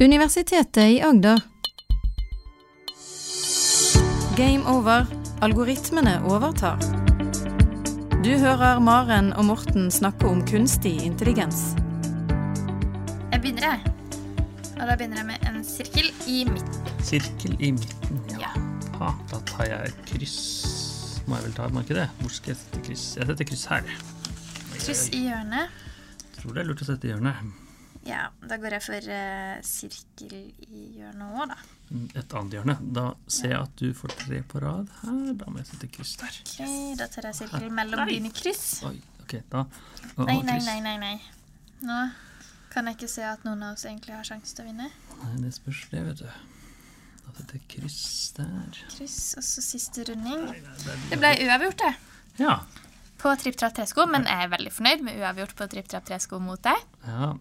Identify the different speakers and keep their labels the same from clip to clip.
Speaker 1: Universitetet i Agder. Game over. Algoritmene overtar. Du hører Maren og Morten snakke om kunstig intelligens.
Speaker 2: Jeg begynner, jeg. Og da begynner jeg med en sirkel i midten.
Speaker 3: Sirkel i midten, ja.
Speaker 2: Ja.
Speaker 3: Da tar jeg kryss. Må jeg vel ta, må ikke det? Hvor skal jeg sette kryss? Jeg setter kryss her.
Speaker 2: Kryss i hjørnet.
Speaker 3: Jeg Tror det er lurt å sette i hjørnet.
Speaker 2: Ja, da går jeg for uh, sirkel i hjørnet òg, da.
Speaker 3: Et annet hjørne. Da ser jeg at du får tre på rad her. Da må jeg sette kryss der.
Speaker 2: Ok, Da tar jeg sirkel mellom
Speaker 3: Nei.
Speaker 2: dine kryss.
Speaker 3: Oi, ok, da. Og,
Speaker 2: Nei, nei, nei, nei, nei. Nå kan jeg ikke se at noen av oss egentlig har sjanse til å vinne.
Speaker 3: Nei, det spørs det, vet du. Da setter jeg kryss der.
Speaker 2: Kryss, og så siste runding.
Speaker 3: Nei, nei, det,
Speaker 2: Det ble uavgjort, det.
Speaker 3: Ja.
Speaker 2: På tripp-trapp-tresko, men jeg er veldig fornøyd med uavgjort på tripp-trapp-tresko mot deg.
Speaker 3: ja.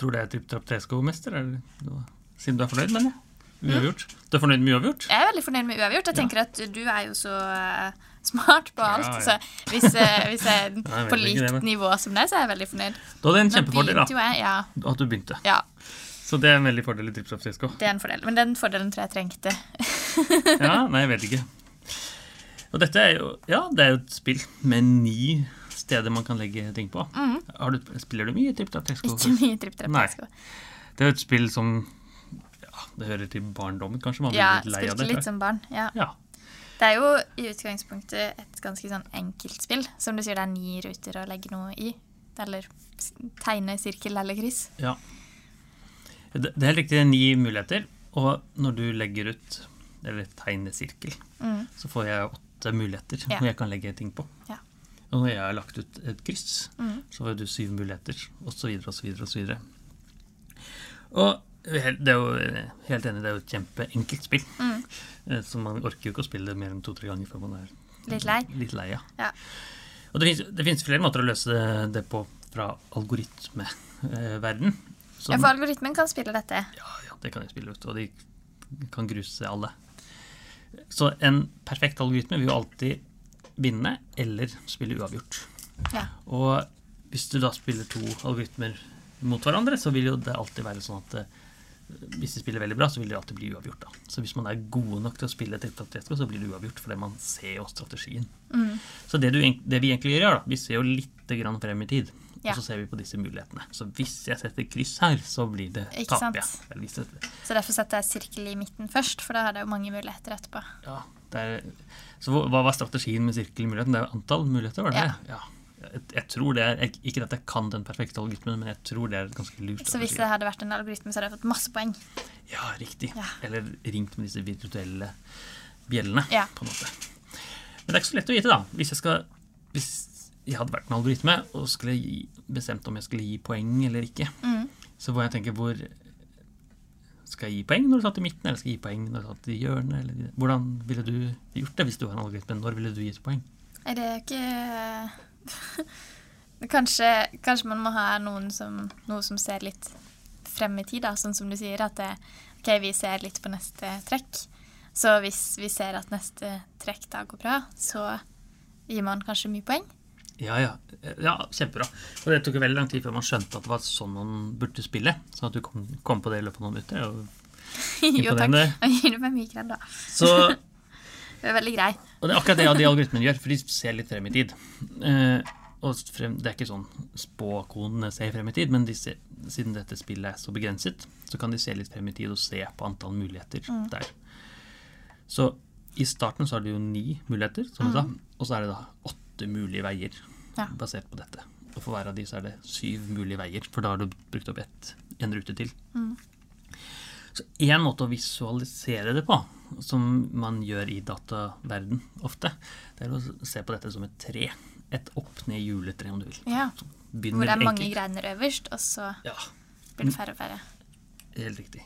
Speaker 3: Tror det er tripp trapp er noe- Siden du er fornøyd, mener jeg. Uavgjort. Du er fornøyd med uavgjort?
Speaker 2: Jeg er veldig fornøyd med uavgjort. Jeg
Speaker 3: Ja.
Speaker 2: tenker at du er jo så eh, smart på alt.
Speaker 3: Ja, ja.
Speaker 2: Så hvis, eh, hvis jeg er på likt
Speaker 3: det,
Speaker 2: nivå som deg, så er jeg veldig fornøyd.
Speaker 3: Da hadde en kjempefordel, da.
Speaker 2: jeg, ja,
Speaker 3: At du begynte.
Speaker 2: ja,
Speaker 3: Så det er en veldig fordel i tripp trapp Tresco.
Speaker 2: det er en fordel. Men den fordelen tror jeg trengte.
Speaker 3: Ja, nei, jeg vet ikke. Og dette er jo Ja, det er jo et spill med ni steder man kan legge ting på. Har du, spiller du mye tripp trapp tresko?
Speaker 2: Mhm. Ikke mye tripp-trapp-tresko.
Speaker 3: Det er et spill som Ja, det hører til barndommen, kanskje. Man
Speaker 2: Ja,
Speaker 3: litt lei av
Speaker 2: spilte
Speaker 3: det.
Speaker 2: litt som barn. Ja.
Speaker 3: Ja.
Speaker 2: Det er jo i utgangspunktet et ganske sånn enkelt spill. Som du sier, det er ni ruter å legge noe i. Eller tegne sirkel eller kryss.
Speaker 3: ja. Det, det er helt riktig, ni muligheter. Og når du legger ut, eller tegner sirkel,
Speaker 2: Mm.
Speaker 3: så får jeg åtte muligheter
Speaker 2: Ja.
Speaker 3: hvor jeg kan legge ting på.
Speaker 2: Ja.
Speaker 3: Og når jeg har lagt ut et kryss,
Speaker 2: Mm.
Speaker 3: så har du syv muligheter, osv., osv., osv. Og helt- det er jo helt enig, det er jo et kjempeenkelt spill.
Speaker 2: Mm.
Speaker 3: Eh, Så man orker jo ikke å spille det mer enn to-tre ganger før man er
Speaker 2: Litt lei.
Speaker 3: litt lei. Ja.
Speaker 2: Ja.
Speaker 3: Og det finnes, det finnes flere måter å løse det, på fra algoritmeverden.
Speaker 2: Ja, for algoritmen kan spille dette.
Speaker 3: Ja, ja, det kan de spille ut, og de kan gruse alle. Så en perfekt algoritme vil jo alltid vinne eller spille uavgjort.
Speaker 2: Ja.
Speaker 3: Og hvis du da spiller to algoritmer mot hverandre, så vil jo det alltid være sånn at eh, hvis de spiller veldig bra, så vil det alltid bli uavgjort. da. Så hvis man er gode nok til å spille tripp-trapp-tresko, så blir det uavgjort, fordi man ser jo strategien.
Speaker 2: Mm.
Speaker 3: Så det, du, det vi egentlig gjør, da, vi ser jo litt grann frem i tid.
Speaker 2: Ja.
Speaker 3: Og så ser vi på disse mulighetene. Så hvis jeg setter kryss her, så blir det tap. jeg,
Speaker 2: Så derfor setter jeg sirkel i midten først, for da har det jo mange muligheter etterpå.
Speaker 3: ja, er, så hva var strategien med sirkelmuligheten? Det er jo antall muligheter, var det
Speaker 2: Ja.
Speaker 3: det? Ja. Jeg, jeg tror det er, Ikke at jeg kan den perfekte algoritmen, men jeg tror det er et ganske lurt
Speaker 2: Så hvis det hadde vært en algoritme, så hadde jeg fått masse poeng.
Speaker 3: Ja, riktig.
Speaker 2: Ja.
Speaker 3: Eller ringt med disse virtuelle bjellene,
Speaker 2: Ja.
Speaker 3: på en måte. Men det er ikke så lett å vite, da. Hvis jeg, skal, hvis jeg hadde vært en algoritme og skulle gi, bestemt om jeg skulle gi poeng eller ikke,
Speaker 2: Mm.
Speaker 3: så må jeg tenke hvor Skal jeg gi poeng når du satt i midten, eller skal jeg gi poeng når du satt i hjørnet? Eller, hvordan ville du gjort det hvis du var en algoritme? Når ville du gitt poeng?
Speaker 2: Er det ikke kanskje, kanskje man må ha som, noe som ser litt frem i tid, da, sånn som du sier, at det, ok, vi ser litt på neste trekk. Så hvis vi ser at neste trekk da går bra, så gir man kanskje mye poeng.
Speaker 3: Ja, ja. ja kjempebra. Og det tok jo veldig lang tid før man skjønte at det var sånn man burde spille. Sånn at du kom, kom på det i løpet av noen minutter. er
Speaker 2: jo takk. Jeg gir meg mye kred, da.
Speaker 3: så
Speaker 2: det er veldig grei.
Speaker 3: Og det er akkurat det de algoritmene gjør, for de ser litt frem i tid. Eh, og frem, det er ikke sånn spåkonene ser frem i tid, men de ser, siden dette spillet er så begrenset, så kan de se litt frem i tid og se på antall muligheter der. Så i starten så har de jo ni muligheter, som du sa, og så er det da åtte mulige veier
Speaker 2: Ja.
Speaker 3: basert på dette. Og for hver av de så er det syv mulige veier, for da har du brukt opp ett, en rute til. Så én måte å visualisere det på, som man gjør i dataverden ofte, det er å se på dette som et tre. Et opp-ned-juletre, om du vil.
Speaker 2: Ja. Hvor det er mange
Speaker 3: enkelt.
Speaker 2: greiner øverst, og så
Speaker 3: Ja,
Speaker 2: blir det færre og færre.
Speaker 3: helt riktig.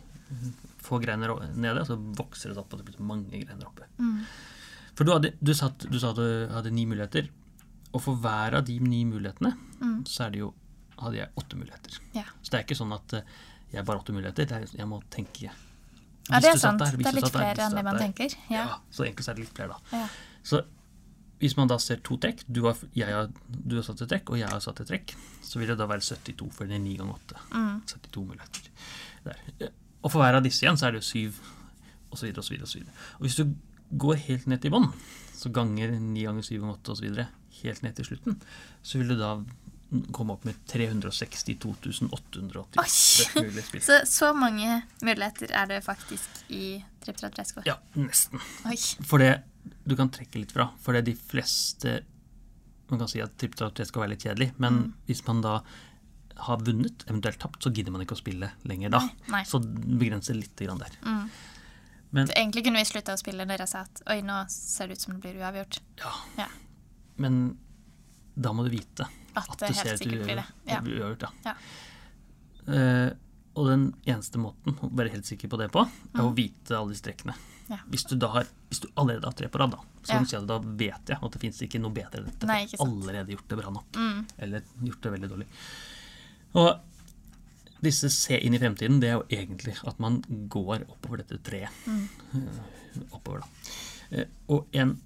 Speaker 3: Få greiner nede, og så vokser det opp, og det blir mange greiner oppe.
Speaker 2: Mm.
Speaker 3: For du, hadde, du, satt, du sa at du hadde ni muligheter, og for hver av de ni mulighetene,
Speaker 2: Mm.
Speaker 3: så er det jo, hadde jeg åtte muligheter.
Speaker 2: Ja.
Speaker 3: Så det er ikke sånn at jeg jeg har bare åtte muligheter, er, jeg må tenke
Speaker 2: Ja,
Speaker 3: Hvis
Speaker 2: det er sant.
Speaker 3: der,
Speaker 2: det er litt
Speaker 3: der,
Speaker 2: flere enn det man
Speaker 3: der.
Speaker 2: tenker.
Speaker 3: Ja.
Speaker 2: Ja.
Speaker 3: så egentlig er det litt flere, da.
Speaker 2: Ja.
Speaker 3: Så hvis man da ser to trekk, du har, jeg har, du har satt et trekk, og jeg har satt et trekk, så vil det da være 72, for det er 9 ganger 8.
Speaker 2: Mm.
Speaker 3: 72 muligheter. Der. Og for hver av disse igjen så er det jo syv, osv., osv., osv. Og hvis du går helt ned til bånn, så ganger ni ganger syv ganger åtte osv., helt ned til slutten, så vil du da komme opp med 362 888 mulige spill.
Speaker 2: Så, så mange muligheter er det faktisk i Tripp Trapp Tresko.
Speaker 3: Ja, nesten.
Speaker 2: Oi.
Speaker 3: For det du kan trekke litt fra. For det er de fleste Man kan si at Tripp Trapp Tre skal være litt kjedelig, men
Speaker 2: Mm.
Speaker 3: hvis man da har vunnet, eventuelt tapt, så gidder man ikke å spille lenger da.
Speaker 2: Nei.
Speaker 3: Så begrenser litt grann der.
Speaker 2: Mm.
Speaker 3: Men,
Speaker 2: egentlig kunne vi slutta å spille når jeg sa at oi, nå ser det ut som det blir uavgjort.
Speaker 3: ja,
Speaker 2: Ja.
Speaker 3: Men da må du vite
Speaker 2: At det
Speaker 3: du
Speaker 2: helt
Speaker 3: ser at
Speaker 2: sikkert blir det. Ja.
Speaker 3: blir uavgjort. Ja.
Speaker 2: Ja.
Speaker 3: Uh, og den eneste måten å være helt sikker på det på, er å
Speaker 2: Mm.
Speaker 3: vite alle de strekkene.
Speaker 2: Ja.
Speaker 3: Hvis du har, hvis du allerede har tre på rad, da, så
Speaker 2: Ja.
Speaker 3: du at da vet jeg at det fins ikke noe bedre enn dette.
Speaker 2: Nei,
Speaker 3: allerede gjort det bra nok.
Speaker 2: Mm.
Speaker 3: Eller gjort det veldig dårlig. Og disse se inn i fremtiden, det er jo egentlig at man går oppover dette treet.
Speaker 2: Mm.
Speaker 3: Uh, Oppover, da. Uh, Og en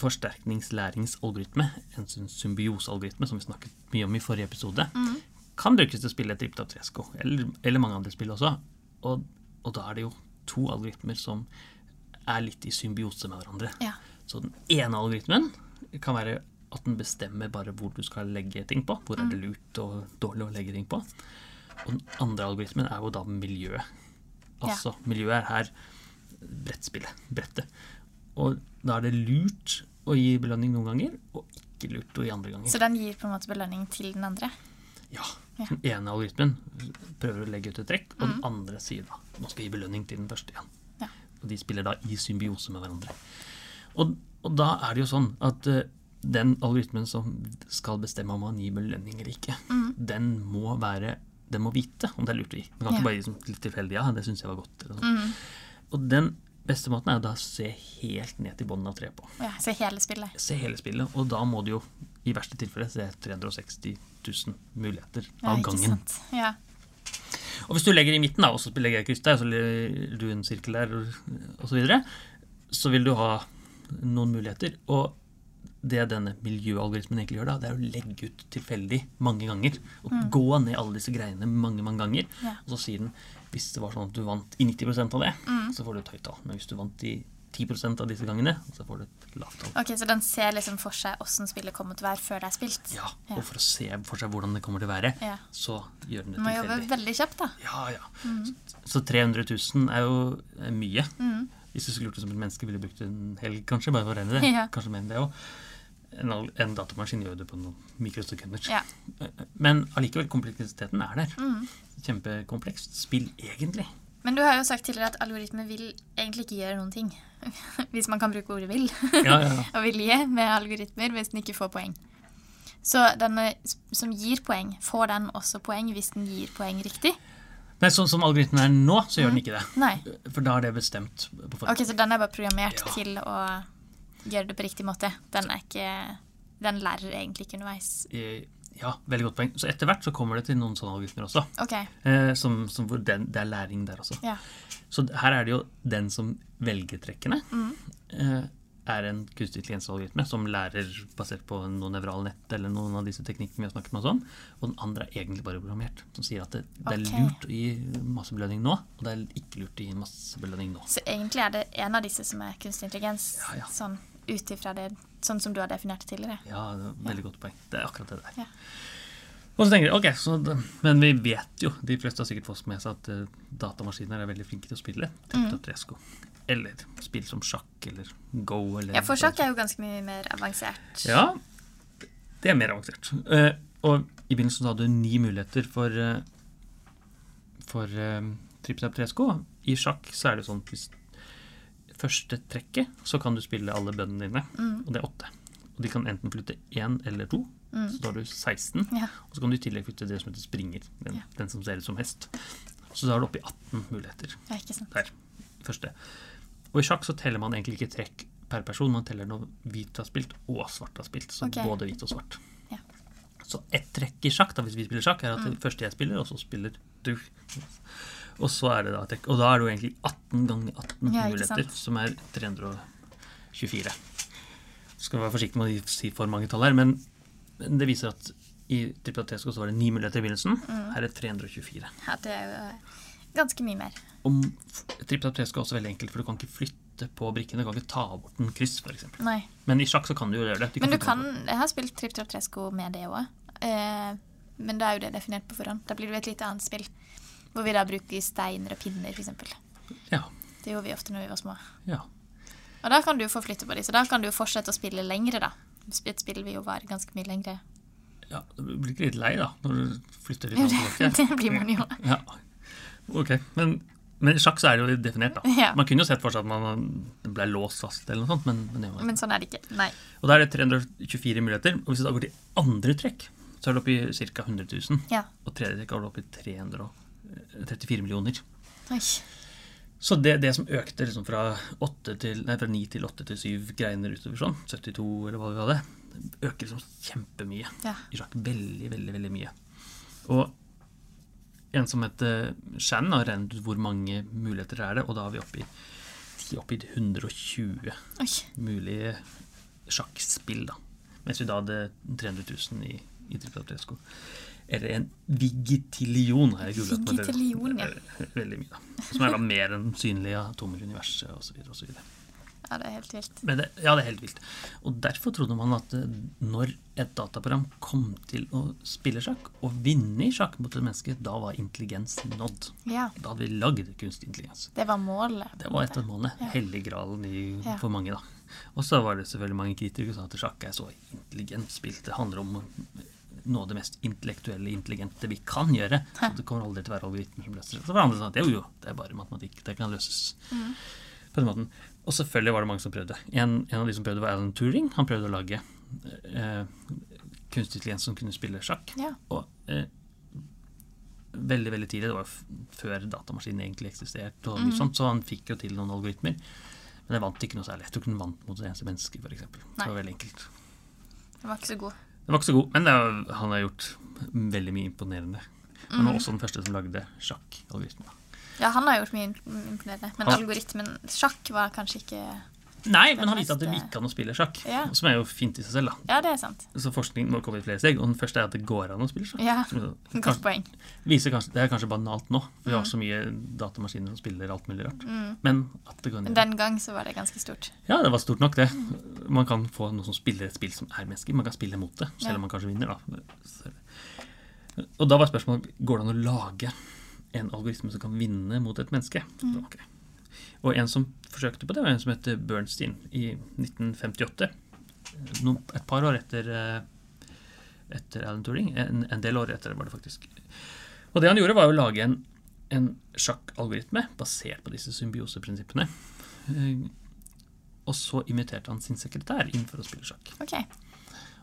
Speaker 3: forsterkningslæringsalgoritme, en symbiosealgoritme som vi snakket mye om i forrige episode,
Speaker 2: Mm.
Speaker 3: kan brukes til å spille Tripp Trapp Tresko, eller, eller mange andre spill også. Og, og da er det jo to algoritmer som er litt i symbiose med hverandre.
Speaker 2: Ja.
Speaker 3: Så den ene algoritmen kan være at den bestemmer bare hvor du skal legge ting på. Hvor er det lurt og dårlig å legge ting på. Og den andre algoritmen er jo da miljøet. Altså miljøet er her brettspillet, brettet. Og da er det lurt å gi belønning noen ganger, og ikke lurt å gi andre ganger.
Speaker 2: Så den gir på en måte belønning til den andre?
Speaker 3: Ja. Den ene algoritmen prøver å legge ut et trekk, og den andre sier da nå skal jeg gi belønning til den første igjen.
Speaker 2: Ja.
Speaker 3: Og de spiller da i symbiose med hverandre. Og, og da er det jo sånn at uh, den algoritmen som skal bestemme om man gir belønning eller ikke, den må være den må vite om det er lurt å gi. Den kan
Speaker 2: Ja.
Speaker 3: ikke bare gi litt tilfeldig ja, det syns jeg var godt. Eller.
Speaker 2: Mm.
Speaker 3: Og den beste måten er å da se helt ned til bunnen av treet på.
Speaker 2: Ja, se hele spillet.
Speaker 3: Se hele spillet, og da må du jo i verste tilfelle se 360 000 muligheter av
Speaker 2: ja,
Speaker 3: gangen.
Speaker 2: Ja.
Speaker 3: Og hvis du legger i midten, da, og så legger jeg kryss der, og så legger du en sirkel der, og så videre, så vil du ha noen muligheter. Og det denne miljøalgoritmen egentlig gjør, da, det er å legge ut tilfeldig mange ganger. Og gå ned alle disse greiene mange, mange ganger.
Speaker 2: Mm. Ja.
Speaker 3: Og så sier den hvis det var sånn at du vant i 90% av det,
Speaker 2: Mm.
Speaker 3: så får du et høyt tall. Men hvis du vant i 10% av disse gangene, så får du et lavt tall.
Speaker 2: Ok, Så den ser liksom for seg åssen spillet kommer til å være før det er spilt?
Speaker 3: Ja. Og for å se for seg hvordan det kommer til å være,
Speaker 2: Ja.
Speaker 3: så gjør den det
Speaker 2: tilfeldig. må jobbe veldig kjapt, da.
Speaker 3: Ja, ja. Så, så 300 000 er jo mye.
Speaker 2: Mm.
Speaker 3: Hvis du skulle gjort det som et menneske, ville du brukt en helg kanskje, bare for å regne det.
Speaker 2: Ja.
Speaker 3: Kanskje mer enn det òg. En, en datamaskin gjør det på noen mikrosekunder.
Speaker 2: Ja.
Speaker 3: Men allikevel, kompleksiteten er der.
Speaker 2: Mm.
Speaker 3: Kjempekomplekst spill, egentlig.
Speaker 2: Men du har jo sagt tidligere at algoritmer vil egentlig ikke gjøre noen ting. Hvis man kan bruke ordet 'vil'.
Speaker 3: Ja, ja, ja.
Speaker 2: og vilje med algoritmer hvis den ikke får poeng. Så den som gir poeng, får den også poeng hvis den gir poeng riktig?
Speaker 3: Nei, sånn som algoritmen er nå, så gjør den ikke det.
Speaker 2: Nei.
Speaker 3: For da er det bestemt på.
Speaker 2: Ok, Så den er bare programmert til å gjøre det på riktig måte? Den ikke Den lærer egentlig ikke underveis?
Speaker 3: Eh, Ja, veldig godt poeng. Så etter hvert så kommer det til noen sånne algoritmer også.
Speaker 2: Okay.
Speaker 3: Eh, som, som hvor den, det er læring der også.
Speaker 2: Ja.
Speaker 3: Så her er det jo den som velger trekkene,
Speaker 2: Mm.
Speaker 3: eh, er en kunstig intelligensalgoritme som lærer basert på noe nevrale nett eller noen av disse teknikkene vi har snakket om. Og sånn. Og den andre er egentlig bare programmert, som sier at det, det er
Speaker 2: okay.
Speaker 3: lurt å gi massebelønning nå, og det er ikke lurt å gi massebelønning nå.
Speaker 2: Så egentlig er det en av disse som er kunstig intelligens?
Speaker 3: Ja, ja.
Speaker 2: Sånn ut ifra det Sånn som du har definert det tidligere?
Speaker 3: Ja, det veldig godt poeng. Det er akkurat det der.
Speaker 2: Ja.
Speaker 3: Og så tenker jeg, ok, så Men vi vet jo, de fleste har sikkert fått med seg at eh, datamaskiner er veldig flinke til å spille.
Speaker 2: Mm.
Speaker 3: Tresko. Eller spill som sjakk eller go. Eller
Speaker 2: Ja, for sjakk er jo ganske mye mer avansert.
Speaker 3: Ja, det er mer avansert. Eh, og i begynnelsen så hadde du ni muligheter for, uh, for uh, tripp trapp tresko. I sjakk så er det sånn at hvis første trekket, så kan du spille alle bøndene dine.
Speaker 2: Mm.
Speaker 3: Og det er åtte. Og de kan enten flytte én eller to.
Speaker 2: Mm.
Speaker 3: Så da har du 16.
Speaker 2: Ja.
Speaker 3: Og så kan du i tillegg flytte det som heter springer. Den,
Speaker 2: Ja.
Speaker 3: den som ser ut som hest. Så da er du oppe i 18 muligheter
Speaker 2: ja, ikke sant.
Speaker 3: der. Første. Og i sjakk så teller man egentlig ikke trekk per person, man teller når hvit har spilt og svart har spilt. Så
Speaker 2: okay.
Speaker 3: både hvit og svart.
Speaker 2: Ja.
Speaker 3: Så ett trekk i sjakk, da, hvis vi spiller sjakk, er at det første jeg spiller, og så spiller du. Og så er det da. Og da er det jo egentlig 18 ganger 18
Speaker 2: Ja,
Speaker 3: muligheter, som er 324. Skal være forsiktig med å si for mange tall her, men det viser at i Triplatesco Tesco så var det ni muligheter i begynnelsen.
Speaker 2: Mm.
Speaker 3: Her er det 324.
Speaker 2: Ja, det er jo eh, Ganske mye mer.
Speaker 3: Og Triplatesco er også veldig enkelt, for du kan ikke flytte på brikkene. Du kan ikke ta bort en kryss, f.eks. Men i sjakk så kan du jo gjøre det.
Speaker 2: Men du kan Jeg har spilt tripp trapp tresko med det òg. Eh, men da er jo det definert på forhånd. Da blir det jo et litt annet spill. Hvor vi da bruker steiner og pinner, f.eks.
Speaker 3: Ja.
Speaker 2: Det gjorde vi ofte når vi var små.
Speaker 3: Ja.
Speaker 2: Og da kan du få flytte på dem, så da kan du fortsette å spille lengre, da. Et spill vil jo vare ganske mye lengre.
Speaker 3: Ja, du blir ikke litt lei, da, når du flytter litt tilbake?
Speaker 2: det blir man jo.
Speaker 3: Ja. Ok, men, men sjakk så er det jo definert, da.
Speaker 2: Ja.
Speaker 3: Man kunne jo sett for seg at man ble låst fast, eller noe sånt, men, men, det var...
Speaker 2: men sånn er det ikke. Nei.
Speaker 3: Og da er det 324 muligheter. Og hvis du da går til andre trekk, så er det oppi ca. 100 000.
Speaker 2: Ja.
Speaker 3: Og tredje trekk er det oppi 300 000. 34 millioner.
Speaker 2: Oi.
Speaker 3: Så det, det, som økte liksom fra, til, nei, fra, 9 til 8 til 7 greiner utover sånn, 72 eller hva vi hadde, øker liksom kjempemye
Speaker 2: ja.
Speaker 3: i sjakk. Veldig, veldig, veldig mye. Og en som heter Shan, har regnet ut hvor mange muligheter er det, og da har vi oppgitt, oppgitt 120
Speaker 2: Oi.
Speaker 3: mulige sjakkspill, da. Mens vi da hadde 300 000 i, i Triple det en vigitillion, har jeg googlet. på det.
Speaker 2: Vigitillion, ja.
Speaker 3: Veldig mye, da. Som er da mer enn synlige atomer i universet, osv. osv.
Speaker 2: Ja, det er helt vilt.
Speaker 3: Men det, ja, det er helt vilt. Og derfor trodde man at eh, når et dataprogram kom til å spille sjakk, og vinne i sjakk mot et menneske, da var intelligens nådd.
Speaker 2: Ja.
Speaker 3: Da hadde vi lagd kunstig intelligens.
Speaker 2: Det var målet.
Speaker 3: Det var et av målene. Helliggralen i,
Speaker 2: Ja.
Speaker 3: for mange, da. Og så var det selvfølgelig mange kritikere som sa at sjakk er så intelligent spilt. Det handler om noe av det mest intellektuelle, intelligente vi kan gjøre. Så det kommer aldri til å være algoritmer som løser det. Så som sa at jo, jo, det er bare matematikk. Det kan løses på den måten. Og selvfølgelig var det mange som prøvde. En, en av de som prøvde, var Alan Turing. Han prøvde å lage eh, kunstig intelligens som kunne spille sjakk.
Speaker 2: Ja.
Speaker 3: Og eh, veldig veldig tidlig, det var f før datamaskinen egentlig eksisterte, og mm. sånt, så han fikk jo til noen algoritmer. Men det vant ikke noe særlig. Jeg tror ikke den vant mot det eneste menneske, f.eks. Det var veldig enkelt.
Speaker 2: Den var ikke så god.
Speaker 3: Den var ikke så god, men det han har gjort veldig mye imponerende. Han
Speaker 2: Mm.
Speaker 3: var også den første som lagde sjakkalgoritmer.
Speaker 2: Ja, han har gjort mye imponerende. Men
Speaker 3: Han-
Speaker 2: algoritmen sjakk var kanskje ikke
Speaker 3: Nei, men han viste at det gikk an å spille sjakk,
Speaker 2: Ja.
Speaker 3: som er jo fint i seg selv. da.
Speaker 2: Ja, det er sant.
Speaker 3: Så forskning må komme i flere steg, og den første er at det går an å spille sjakk.
Speaker 2: Ja,
Speaker 3: Som
Speaker 2: Godt poeng.
Speaker 3: kanskje, det er kanskje banalt nå, for vi har
Speaker 2: Mm.
Speaker 3: så mye datamaskiner som spiller alt mulig rart. Men at det går an
Speaker 2: den gang så var det ganske stort.
Speaker 3: Ja, det var stort nok, det. Man kan få noen som spiller et spill som er mennesker. Man kan spille mot det, selv om man kanskje vinner. da. Og da var spørsmålet går det an å lage en algoritme som kan vinne mot et menneske.
Speaker 2: Mm.
Speaker 3: Okay. Og en som forsøkte på det, var en som het Bernstein i 1958. No, et par år etter, eh, etter Alan Turing. En, en del år etter var det faktisk. Og det han gjorde, var å lage en, en sjakkalgoritme basert på disse symbioseprinsippene. Og så inviterte han sin sekretær inn for å spille sjakk.
Speaker 2: Okay.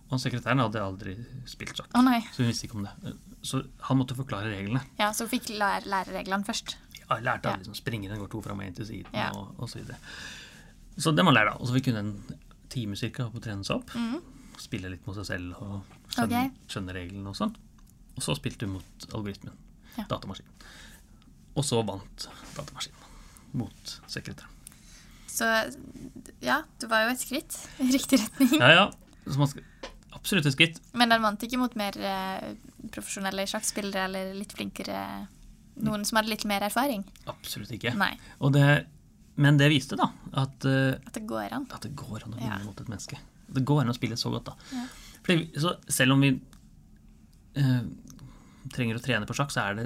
Speaker 3: Og sekretæren hadde aldri spilt sjakk,
Speaker 2: oh,
Speaker 3: så hun visste ikke om det. Så han måtte forklare reglene.
Speaker 2: Ja, så hun fikk lære, lære reglene først.
Speaker 3: Ja, lærte
Speaker 2: Ja.
Speaker 3: alle liksom springene går to fram og én til siden,
Speaker 2: Ja.
Speaker 3: og, og så videre. Så det må man lære, da. Og så fikk hun en time cirka på å trene seg opp. Spille litt mot seg selv og skjønne,
Speaker 2: okay.
Speaker 3: Skjønne reglene og sånn. Og så spilte hun mot algoritmen.
Speaker 2: Ja.
Speaker 3: Datamaskinen. Og så vant datamaskinen mot sekretæren.
Speaker 2: Så ja, det var jo et skritt i riktig retning.
Speaker 3: Ja, ja. Så man skal, absolutt et skritt.
Speaker 2: Men den vant ikke mot mer eh, profesjonelle sjakkspillere eller litt flinkere Noen som hadde litt mer erfaring.
Speaker 3: Absolutt ikke. Det, men det viste da at, uh,
Speaker 2: At det går an.
Speaker 3: at det går an å vinne
Speaker 2: Ja.
Speaker 3: mot et menneske. Det går an å spille så godt, da.
Speaker 2: Ja.
Speaker 3: Fordi, så selv om vi uh, trenger å trene på sjakk, så er det,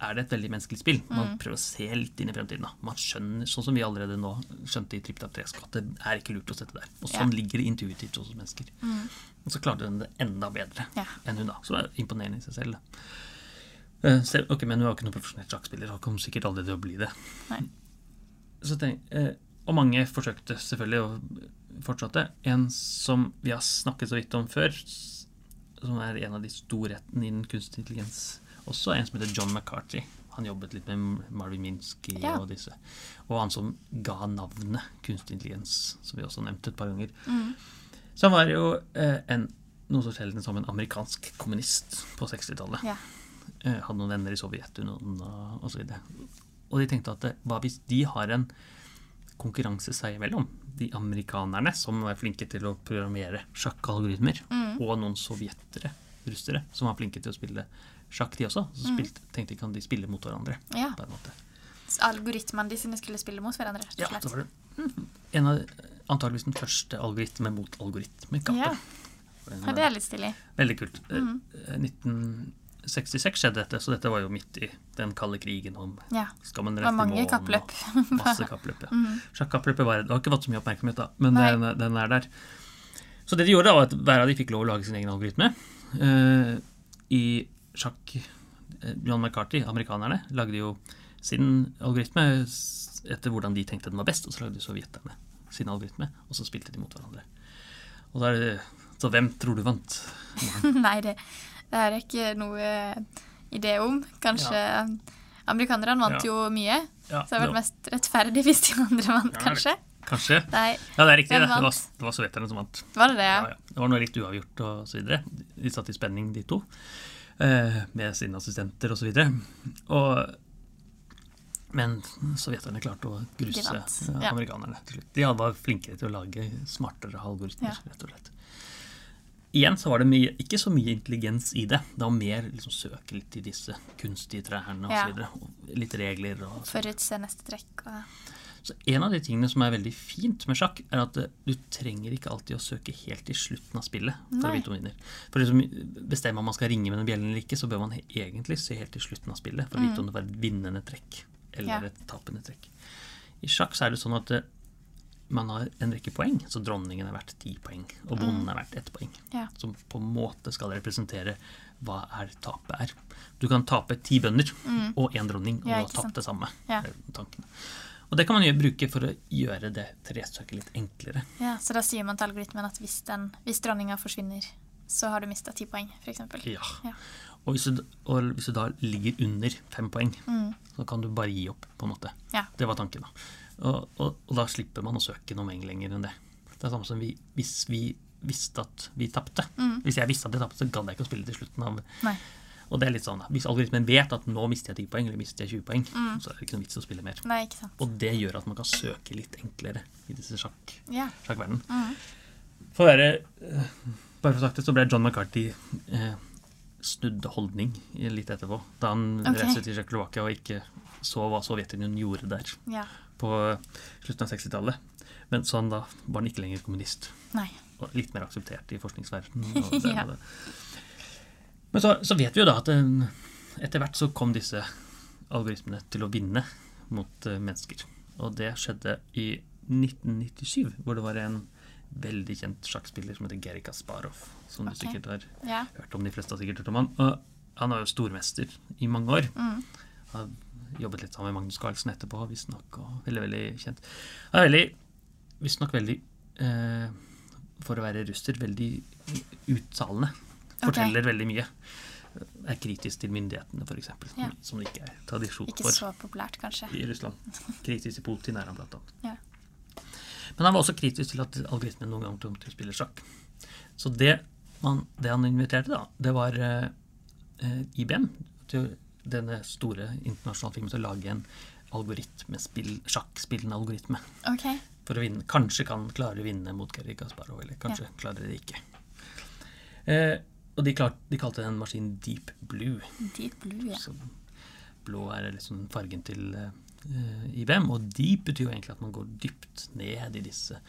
Speaker 3: er det et veldig menneskelig spill. Man prøver å se litt inn i fremtiden. Da. Man skjønner, sånn som vi allerede nå skjønte i TrippTap 3, at det er ikke lurt å sette der. Og sånn
Speaker 2: Ja.
Speaker 3: ligger det intuitivt hos mennesker. mennesker. Og så klarte hun det enda bedre
Speaker 2: Ja.
Speaker 3: enn hun, da. Så det er imponerende i seg selv. Eh, selv- ok, Men hun var ikke noen profesjonell sjakkspiller og kom sikkert aldri til å bli det.
Speaker 2: Nei.
Speaker 3: Så tenk, uh, og mange forsøkte selvfølgelig og fortsatte. En som vi har snakket så vidt om før, som er en av de storhetene innen kunstig intelligens også, en som heter John McCarthy. Han jobbet litt med Marvin Minsky
Speaker 2: Ja.
Speaker 3: og disse. Og han som ga navnet kunstig intelligens, som vi også nevnte et par ganger. Så han var jo eh, en, noe så sjelden som en amerikansk kommunist på 60-tallet
Speaker 2: Ja.
Speaker 3: eh, hadde noen venner i Sovjetunionen og osv. Og de tenkte at hva hvis de har en konkurranse seg imellom, de amerikanerne som er flinke til å programmere sjakkalgoritmer, og noen sovjetere, russere, som var flinke til å spille sjakk, de også. Så spilte, tenkte de kan de spille mot hverandre.
Speaker 2: Ja.
Speaker 3: på en måte.
Speaker 2: Algoritmene de sine skulle spille mot hverandre, rett
Speaker 3: Ja,
Speaker 2: slett.
Speaker 3: så
Speaker 2: slett.
Speaker 3: var det mm, en av antageligvis den første algoritme mot algoritmekappe.
Speaker 2: Ja. Ja, det er litt stilig.
Speaker 3: Veldig kult. Eh, 1966 skjedde dette, så dette var jo midt i den kalde krigen om
Speaker 2: Ja.
Speaker 3: skal man
Speaker 2: Det
Speaker 3: rette
Speaker 2: mange
Speaker 3: og
Speaker 2: kappløp.
Speaker 3: Masse kappløp. Ja. Sjakkappløpet var, det har ikke fått så mye oppmerksomhet, da, men den, den er der. Så det de gjorde, da, var at hver av de fikk lov å lage sin egen algoritme. Eh, I sjakk eh, John McCarthy, amerikanerne, lagde jo sin algoritme etter hvordan de tenkte den var best, og så lagde sovjeterne sin algoritme, og så spilte de mot hverandre. Og da er det, så hvem tror du vant?
Speaker 2: Nei, det, det er ikke noe idé om. Kanskje Amerikanerne vant
Speaker 3: Ja.
Speaker 2: jo mye,
Speaker 3: Ja,
Speaker 2: så det hadde vært mest rettferdig hvis de andre vant,
Speaker 3: Ja,
Speaker 2: kanskje.
Speaker 3: Kanskje?
Speaker 2: Nei,
Speaker 3: Ja, det er riktig. Det, var, det var sovjeterne som vant.
Speaker 2: var det det?
Speaker 3: Ja,
Speaker 2: Ja.
Speaker 3: ja. Det var noe litt uavgjort og så videre. De satt i spenning, de to, eh, med sine assistenter videre. Men sovjeterne klarte å gruse eh,
Speaker 2: ja.
Speaker 3: amerikanerne til slutt. De var flinkere til å lage smartere algoritmer,
Speaker 2: Ja.
Speaker 3: rett og slett. Igjen så var det mye, ikke så mye intelligens i det. Det var mer liksom søke litt i disse kunstige trærne og
Speaker 2: Ja.
Speaker 3: Og litt regler og
Speaker 2: Forutse neste trekk og
Speaker 3: så En av de tingene som er veldig fint med sjakk, er at eh, du trenger ikke alltid å søke helt til slutten av spillet for å vite om vinner. For liksom, Bestemmer om man skal ringe med den bjellen eller ikke, så bør man egentlig se helt til slutten av spillet for å vite om det var et vinnende trekk eller
Speaker 2: Mm. Ja.
Speaker 3: et tapende trekk. I sjakk så er det sånn at eh, man har en rekke poeng, så dronningen er verdt ti poeng, og bonden er verdt ett poeng.
Speaker 2: Mm. Ja.
Speaker 3: Som på en måte skal representere hva er tapet er. Du kan tape ti bønder og én dronning, og
Speaker 2: Mm. Ja,
Speaker 3: du har tapt det samme.
Speaker 2: Ja.
Speaker 3: Og det kan man jo bruke for å gjøre det trestykket litt enklere.
Speaker 2: Ja, så da sier man til algoritmen at hvis, den, hvis dronninga forsvinner, så har du mista ti poeng, f.eks.
Speaker 3: Ja.
Speaker 2: Ja.
Speaker 3: Og, hvis du, og hvis du da ligger under fem poeng,
Speaker 2: Mm.
Speaker 3: så kan du bare gi opp, på en måte.
Speaker 2: Ja.
Speaker 3: Det var tanken, da. Og, og, og da slipper man å søke noe lenger enn det. Det er samme som vi, hvis vi visste at vi tapte. Hvis jeg visste at jeg tapte, så gadd jeg ikke å spille til slutten av
Speaker 2: Mm. Nei.
Speaker 3: Og det er litt sånn. Hvis algoritmen vet at nå mister jeg 10 poeng, eller mister jeg 20 poeng, så er det ikke noe vits å spille mer.
Speaker 2: Nei, ikke sant.
Speaker 3: Og det gjør at man kan søke litt enklere i disse sjakk,
Speaker 2: Ja.
Speaker 3: sjakkverdenen. For å være eh, Bare for å sagt det, så ble John McCarthy eh, snudd holdning litt etterpå. Da han
Speaker 2: okay.
Speaker 3: reiste til Tsjekkoslovakia og ikke så hva Sovjetunionen gjorde der
Speaker 2: yeah.
Speaker 3: på slutten av 60-tallet. Men så han da var han ikke lenger kommunist.
Speaker 2: Nei.
Speaker 3: Og litt mer akseptert i forskningsverdenen. og det
Speaker 2: Ja.
Speaker 3: Men så, så vet vi jo da at etter hvert så kom disse algoritmene til å vinne mot eh, mennesker. Og det skjedde i 1997, hvor det var en veldig kjent sjakkspiller som heter Geri Kasparov. Som
Speaker 2: okay.
Speaker 3: du sikkert har
Speaker 2: Ja.
Speaker 3: hørt om, de fleste har sikkert hørt om han. Og han var jo stormester i mange år.
Speaker 2: Mm.
Speaker 3: Har jobbet litt sammen med Magnus Carlsen etterpå, visstnok. Og veldig, veldig kjent. Han er veldig, visstnok veldig eh, For å være russer, veldig uttalende. Forteller veldig mye. Er kritisk til myndighetene, f.eks.
Speaker 2: Ja.
Speaker 3: Som det ikke er tradisjon
Speaker 2: Ikke
Speaker 3: for
Speaker 2: så populært, kanskje.
Speaker 3: i Russland. Kritisk til Putin er han, blant annet.
Speaker 2: Ja.
Speaker 3: Men han var også kritisk til at algoritmen noen gang kom til å spille sjakk. Så det, man, det han inviterte, da, det var eh, eh, IBM, til denne store internasjonale filmen, til å lage en algoritmespill, sjakkspillende algoritme.
Speaker 2: Okay.
Speaker 3: For å vinne. Kanskje kan klare å vinne mot Gary Kasparov, eller kanskje klarer det ikke. Eh, og de, klart, de kalte den maskinen Deep Blue.
Speaker 2: Deep blue, ja.
Speaker 3: Så blå er liksom fargen til uh, IBM, og deep betyr jo egentlig at man går dypt ned i disse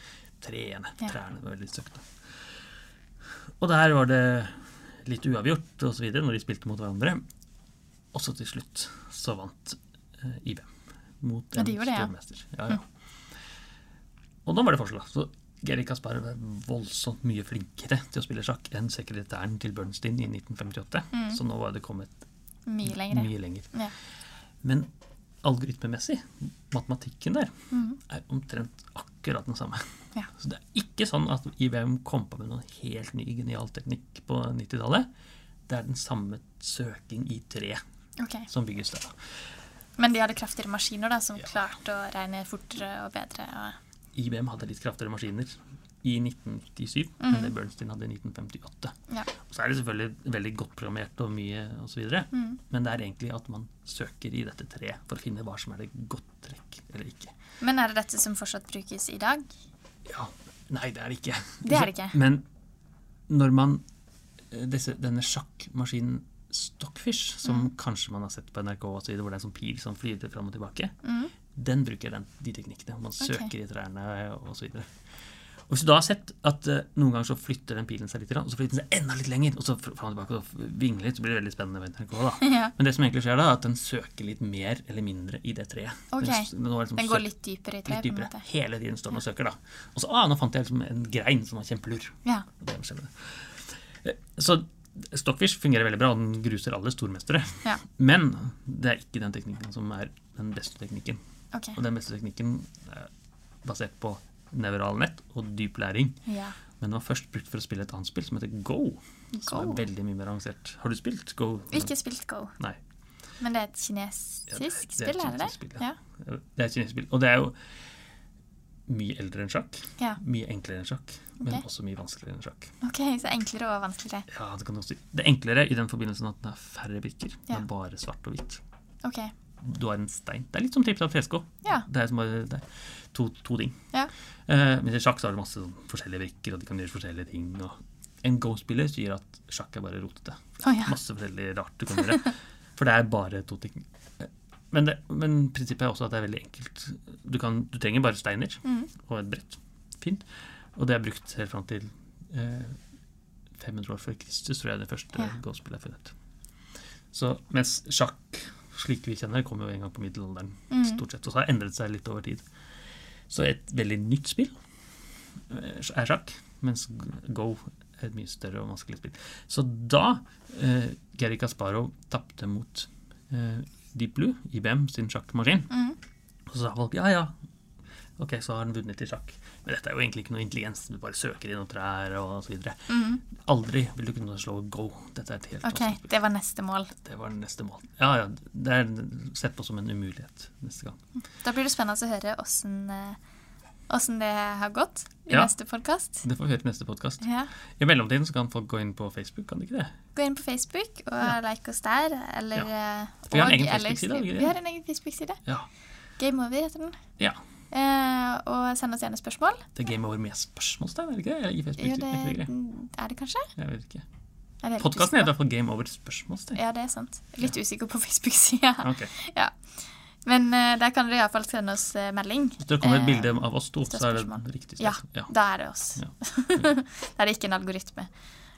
Speaker 3: treene.
Speaker 2: Ja.
Speaker 3: Trærne var veldig søkte. Og der var det litt uavgjort og så videre når de spilte mot hverandre. Og så til slutt så vant uh, IBM mot
Speaker 2: Ja,
Speaker 3: en
Speaker 2: de gjorde det, ja.
Speaker 3: stormester. Ja, ja. Og da var det forskjell. Så Geri Kasparov er voldsomt mye flinkere til å spille sjakk enn sekretæren til Bernstein i 1958. Så nå var det kommet
Speaker 2: Mye lengre.
Speaker 3: mye lenger.
Speaker 2: Ja.
Speaker 3: Men algoritmemessig, matematikken der,
Speaker 2: mm.
Speaker 3: er omtrent akkurat den samme.
Speaker 2: Ja.
Speaker 3: Så det er ikke sånn at IBM kom på med noen helt ny genial teknikk på 90-tallet. Det er den samme søking i tre
Speaker 2: okay.
Speaker 3: som bygges der.
Speaker 2: Men de hadde kraftigere maskiner da, som
Speaker 3: Ja.
Speaker 2: klarte å regne fortere og bedre. Og...
Speaker 3: IBM hadde litt kraftigere maskiner i 1997 enn det Bernstein hadde i 1958.
Speaker 2: Ja.
Speaker 3: Og så er det selvfølgelig veldig godt programmert og mye osv.,
Speaker 2: Mm.
Speaker 3: men det er egentlig at man søker i dette treet for å finne hva som er det godt trekk eller ikke.
Speaker 2: Men er det dette som fortsatt brukes i dag?
Speaker 3: Ja, Nei, det er det ikke.
Speaker 2: Det er det ikke.
Speaker 3: Men når man eh, disse, Denne sjakkmaskinen Stockfish, som kanskje man har sett på NRK, og så videre, hvor det er en sånn pil som flyr fram og tilbake,
Speaker 2: Mm.
Speaker 3: Den bruker den, de teknikkene. Man
Speaker 2: Ok.
Speaker 3: søker i trærne og så videre. Og hvis du da har sett at uh, noen ganger så flytter den pilen seg litt, og så flytter den seg enda litt lenger, og så fr- fram og tilbake og vingler litt, så blir det veldig spennende NRK.
Speaker 2: Ja.
Speaker 3: Men det som egentlig skjer da, er at den søker litt mer eller mindre i det treet.
Speaker 2: Okay.
Speaker 3: Den, den liksom
Speaker 2: Den går
Speaker 3: søker,
Speaker 2: litt dypere i
Speaker 3: litt
Speaker 2: treet, en
Speaker 3: dypere. Hele tiden står den og søker, da. Og så ah, nå fant jeg liksom en grein som var kjempelur.
Speaker 2: Ja.
Speaker 3: Eh, Så Stockfish fungerer veldig bra, og den gruser alle stormestere.
Speaker 2: Ja.
Speaker 3: Men det er ikke den teknikken som er den beste teknikken.
Speaker 2: OK.
Speaker 3: Og den beste teknikken er basert på nevralnett og dyp læring.
Speaker 2: Ja.
Speaker 3: Men den var først brukt for å spille et annet spill som heter Go. Som er veldig mye mer avansert. Har du spilt Go?
Speaker 2: Ikke spilt Go,
Speaker 3: Nei.
Speaker 2: men det er et
Speaker 3: Ja,
Speaker 2: kinesisk
Speaker 3: det er- det er
Speaker 2: spill, er det det?
Speaker 3: spill,
Speaker 2: Ja.
Speaker 3: ja. Det er et kinesisk spill. Og det er jo mye eldre enn sjakk.
Speaker 2: ja.
Speaker 3: Mye enklere enn sjakk. Men også mye vanskeligere enn sjakk.
Speaker 2: OK, så enklere og vanskeligere.
Speaker 3: Ja, Det kan du også si. Det er enklere i den forbindelsen at den har færre brikker.
Speaker 2: Ja.
Speaker 3: er bare svart og hvitt.
Speaker 2: OK.
Speaker 3: Du har en stein. Det er litt som trippel fresko.
Speaker 2: Ja.
Speaker 3: Det er, som bare, det er to, to ting.
Speaker 2: Ja.
Speaker 3: Uh, men i sjakk så har du masse sånn forskjellige brikker, og de kan gjøre forskjellige ting. Og en Go-spiller sier at sjakk er bare rotete.
Speaker 2: Oh, ja.
Speaker 3: Masse forskjellig rart du kan gjøre. For det er bare to ting. Men, det, men prinsippet er også at det er veldig enkelt. Du, kan, du trenger bare steiner
Speaker 2: Mm.
Speaker 3: og et brett. Fint. Og det er brukt helt fram til eh, 500 år før Kristus, tror jeg det første
Speaker 2: Ja.
Speaker 3: Go-spillet er funnet. Så mens sjakk, slik vi kjenner, kom jo en gang på middelalderen,
Speaker 2: Mm.
Speaker 3: stort sett. Og så har det endret seg litt over tid. Så et veldig nytt spill eh, er sjakk, mens Go er et mye større og vanskelig spill. Så da eh, Gary Casparo tapte mot eh, Deep Blue, IBM sin sjakkmaskin,
Speaker 2: Mm.
Speaker 3: og så sa folk ja, ja, ok, så har den vunnet i sjakk. Men dette er jo egentlig ikke noe intelligens, du bare søker i noen trær og så videre.
Speaker 2: Mm.
Speaker 3: Aldri vil du kunne slå Go. Dette er et helt
Speaker 2: OK, det var neste mål.
Speaker 3: Det var neste mål. Ja, ja, det er sett på som en umulighet neste gang.
Speaker 2: Da blir det spennende å høre åssen eh, åssen det har gått i
Speaker 3: Ja.
Speaker 2: neste podkast.
Speaker 3: Det får vi høre i neste podkast.
Speaker 2: Ja.
Speaker 3: I mellomtiden så kan folk gå inn på Facebook, kan de ikke det?
Speaker 2: Gå inn på Facebook og
Speaker 3: Ja.
Speaker 2: like oss der. Eller, ja.
Speaker 3: Vi har en egen Facebook-side, har vi
Speaker 2: har en egen Facebook-side.
Speaker 3: Ja.
Speaker 2: Game Over heter den.
Speaker 3: ja.
Speaker 2: Eh, og send oss gjerne spørsmål.
Speaker 3: Det er Game Over med spørsmålstegn, er det ikke det? I Facebook,
Speaker 2: Jo, det, er det kanskje?
Speaker 3: Jeg vet ikke. Podkasten heter i hvert fall Game Over spørsmålstegn.
Speaker 2: Ja, det er sant. Litt usikker på Facebook-sida.
Speaker 3: Ok.
Speaker 2: Ja. Men uh, der kan dere iallfall sende oss uh, melding.
Speaker 3: Hvis det kommer et
Speaker 2: uh,
Speaker 3: bilde av oss to, så er det riktig
Speaker 2: Ja,
Speaker 3: sted. Ja.
Speaker 2: da er det oss.
Speaker 3: Ja.
Speaker 2: da er det ikke en algoritme.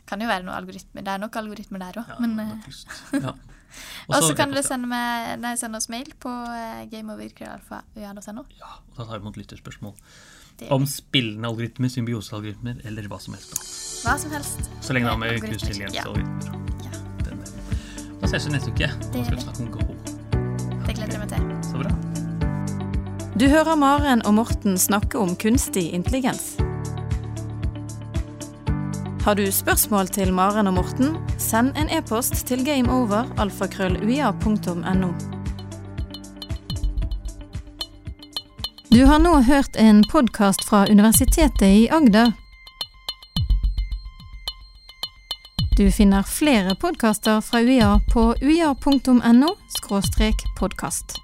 Speaker 2: Kan jo være noe algoritme. Det er nok algoritmer der òg.
Speaker 3: Ja,
Speaker 2: men eh. Og så kan dere sende, med, nei, sende oss mail på uh, gameover.ua.no.
Speaker 3: Ja, og da tar vi imot lytterspørsmål om spillende algoritmer, symbiosealgoritmer eller hva som helst. da.
Speaker 2: Hva som helst.
Speaker 3: Så lenge det har med
Speaker 2: Algoritmer,
Speaker 3: kunstig intelligens
Speaker 2: ja.
Speaker 3: og algoritmer.
Speaker 2: Ja,
Speaker 3: Da ses vi neste uke. Da skal
Speaker 2: vi.
Speaker 3: vi snakke om Go.
Speaker 2: det gleder jeg meg til.
Speaker 3: Så bra.
Speaker 1: Du hører Maren og Morten snakke om kunstig intelligens. Har du spørsmål til Maren og Morten, send en e-post til gameover.alfakrølluia.no. Du har nå hørt en podkast fra Universitetet i Agder. Du finner flere podkaster fra UiA på uia.no podkast.